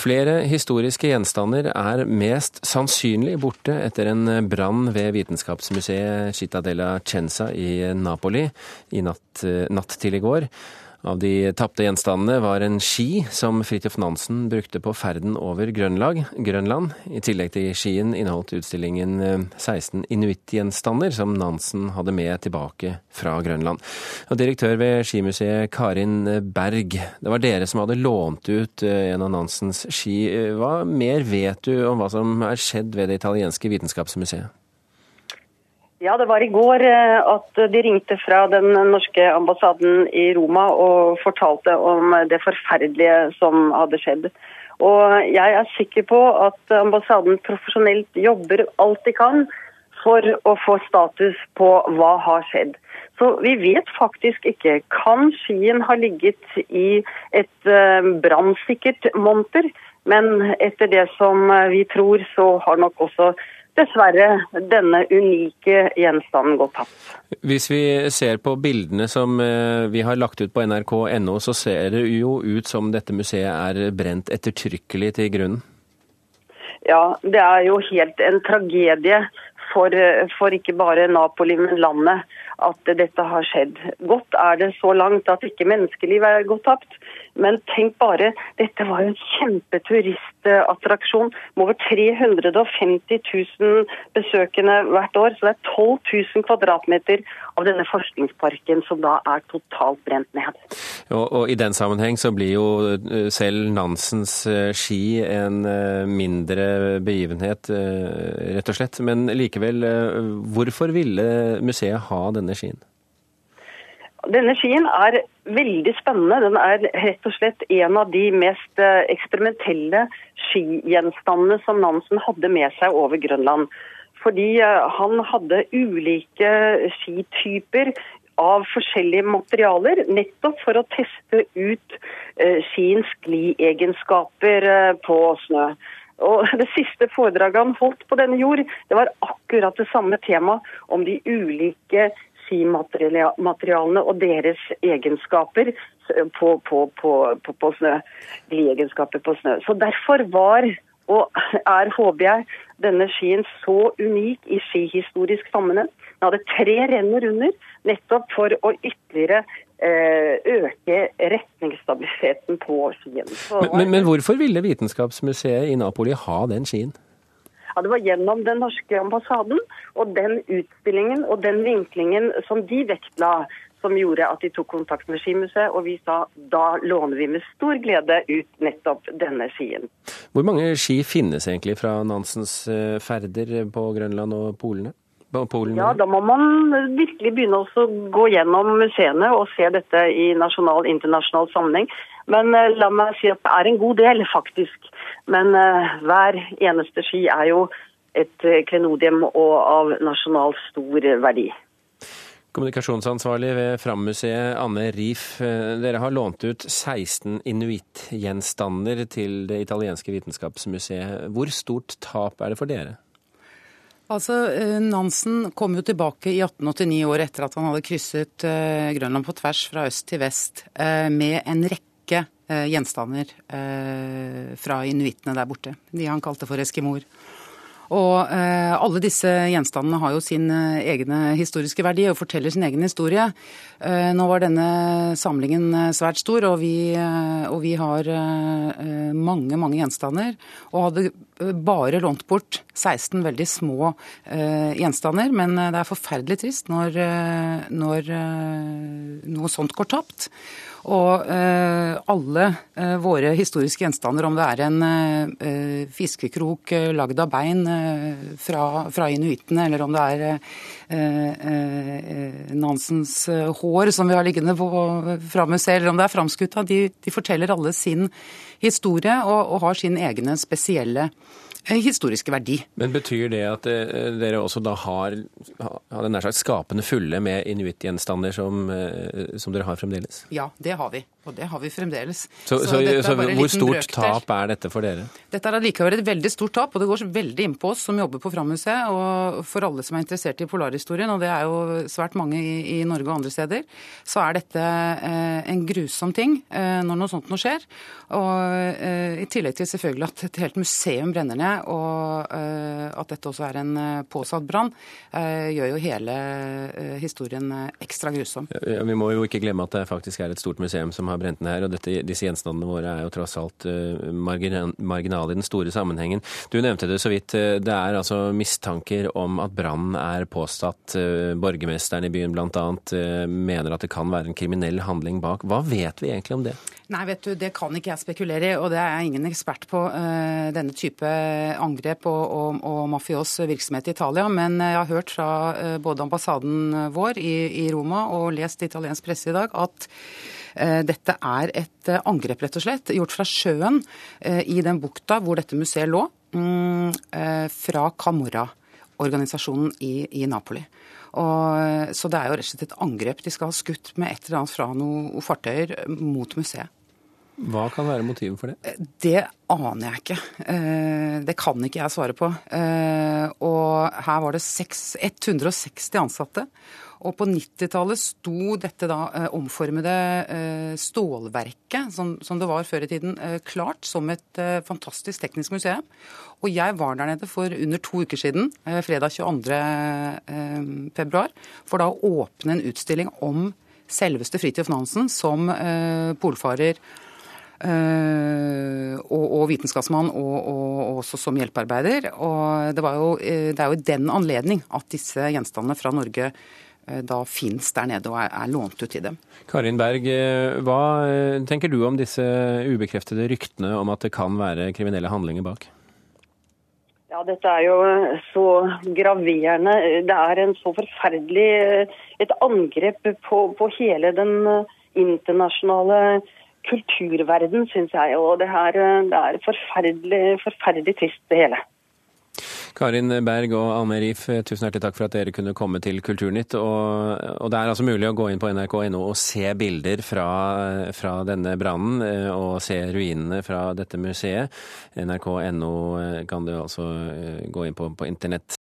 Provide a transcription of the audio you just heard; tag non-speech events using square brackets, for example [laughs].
Flere historiske gjenstander er mest sannsynlig borte etter en brann ved vitenskapsmuseet Cittadella Cenza i Napoli i natt, natt til i går. Av de tapte gjenstandene var en ski som Fridtjof Nansen brukte på ferden over Grønland. Grønland. I tillegg til skien inneholdt utstillingen 16 eh, inuittgjenstander som Nansen hadde med tilbake fra Grønland. Og direktør ved skimuseet Karin Berg, det var dere som hadde lånt ut eh, en av Nansens ski. Eh, hva mer vet du om hva som er skjedd ved det italienske vitenskapsmuseet? Ja, det var i går eh, at de ringte fra den norske ambassaden i Roma og fortalte om det forferdelige som hadde skjedd. Og jeg er sikker på at ambassaden profesjonelt jobber alt de kan for å få status på hva har skjedd. Så vi vet faktisk ikke. Kan skien ha ligget i et eh, brannsikkert monter? Men etter det som vi tror, så har nok også dessverre denne unike gjenstanden går tapt. Hvis vi ser på bildene som eh, vi har lagt ut på nrk.no, så ser det jo ut som dette museet er brent ettertrykkelig til grunnen? Ja, det er jo helt en tragedie for, for ikke bare Napoli, men landet at dette har skjedd. Godt er det så langt at ikke menneskeliv er gått tapt. Men tenk bare, dette var jo en kjempeturistattraksjon med over 350 000 besøkende hvert år. Så det er 12 000 kvadratmeter av denne forskningsparken som da er totalt brent ned. Og, og I den sammenheng så blir jo eh, selv Nansens eh, ski en eh, mindre begivenhet, rett og slett. Men likevel, hvorfor ville museet ha denne skien? Denne skien er veldig spennende. Den er rett og slett en av de mest eksperimentelle skigjenstandene som Nansen hadde med seg over Grønland. Fordi han hadde ulike skityper av forskjellige materialer, nettopp for å teste ut eh, skiens gliegenskaper på snø. Og [laughs] Det siste foredraget han holdt på denne jord, det var akkurat det samme temaet om de ulike skimaterialene og deres egenskaper på, på, på, på snø. Gliegenskaper på snø. Så derfor var, og er, håper jeg, denne skien så unik i skihistorisk sammenheng. Den hadde tre renner under, nettopp for å ytterligere eh, øke retningsstabiliteten på skien. Men, men, men hvorfor ville Vitenskapsmuseet i Napoli ha den skien? Ja, Det var gjennom den norske ambassaden og den utstillingen og den vinklingen som de vektla, som gjorde at de tok kontakt med Skimuseet, og vi sa da låner vi med stor glede ut nettopp denne skien. Hvor mange ski finnes egentlig fra Nansens eh, ferder på Grønland og Polene? Polen? Ja, Da må man virkelig begynne å gå gjennom museene og se dette i nasjonal internasjonal sammenheng. Men uh, la meg si at det er en god del, faktisk. Men uh, hver eneste ski er jo et uh, klenodium og av nasjonal stor verdi. Kommunikasjonsansvarlig ved Fram-museet, Anne Rif. Dere har lånt ut 16 inuittgjenstander til det italienske vitenskapsmuseet. Hvor stort tap er det for dere? Altså, Nansen kom jo tilbake i 1889 år etter at han hadde krysset Grønland på tvers fra øst til vest med en rekke eh, gjenstander eh, fra inuittene der borte. De han kalte for eskimoer. Og eh, alle disse gjenstandene har jo sin eh, egne historiske verdi og forteller sin egen historie. Eh, nå var denne samlingen eh, svært stor, og vi, og vi har mange, mange gjenstander. Og hadde bare lånt bort 16 veldig små gjenstander. Men det er forferdelig trist når, når noe sånt går tapt. Og uh, alle uh, våre historiske gjenstander, om det er en uh, fiskekrok uh, lagd av bein eh, fra, fra inuittene, eller om det er eh, Nansens hår som vi har liggende på, fra museet, eller om det er framskutta, de, de, forteller alle sin historie og, og har sin egne spesielle historiske verdi. Men Betyr det at dere også da har, har nær sagt skapende fulle med inuittgjenstander som, som dere har fremdeles? Ja, det har vi. Og det har vi fremdeles. Så, så, så hvor stort tap er dette for dere? Dette er allikevel et veldig stort tap, og det går veldig innpå oss som jobber på Frammuseet, og for alle som er interessert i polarhistorien, og det er jo svært mange i, i Norge og andre steder, så er dette eh, en grusom ting eh, når noe sånt noe skjer. Og eh, i tillegg til selvfølgelig at et helt museum brenner ned, og eh, at dette også er en eh, påsatt brann, eh, gjør jo hele historien ekstra grusom. Ja, vi må jo ikke glemme at det faktisk er et stort museum som har brent ned her. Og dette, disse gjenstandene våre er jo tross alt uh, marginale i den store sammenhengen. Du nevnte det så vidt. Eh, det er altså mistanker om at brannen er påstått. Uh, borgermesteren i byen bl.a. Mener at det kan være en kriminell handling bak. Hva vet vi egentlig om det? Nei, vet du, det kan ikke jeg spekulere i, og det er jeg ingen ekspert på. Denne type angrep og, og, og, mafios virksomhet i Italia. Men jeg har hørt fra både ambassaden vår i, i Roma og lest italiensk presse i dag at Eh, dette er et eh, angrep, rett og slett, gjort fra sjøen eh, i den bukta hvor dette museet lå, mm, fra Camorra-organisasjonen i, i Napoli. Og, så det er jo rett og slett et angrep. De skal ha skutt med et eller annet fra noen fartøyer mot museet. Hva kan være motivet for det? Det aner jeg ikke. Det kan ikke jeg svare på. Og her var det 160 ansatte. Og på 90-tallet sto dette da eh, omformede eh, stålverket, som, som, det var før i tiden, eh, klart som et fantastisk teknisk museum. Og jeg var der nede for under to uker siden, fredag 22. februar, for da å åpne en utstilling om selveste Fridtjof Nansen som polfarer. Uh, og, og, vitenskapsmann, og, og, og, også som hjelpearbeider. Og det, jo, det er jo i den anledning at disse gjenstandene fra Norge da fins der nede og er, er, lånt ut til dem. Karin Berg, eh, hva eh, tenker du om disse ubekreftede ryktene om at det kan være kriminelle handlinger bak? Ja, Dette er jo så graverende. Det er en så forferdelig et angrep på, på hele den internasjonale kulturverden, syns jeg. Og det, her, det er forferdelig, forferdelig trist, det hele. Karin Berg og Alme Rif, tusen hjertelig takk for at dere kunne komme til Kulturnytt. Og, og det er altså mulig å gå inn på nrk.no og se bilder fra, fra denne brannen, eh, og se ruinene fra dette museet. nrk.no kan du altså eh, gå inn på på internett.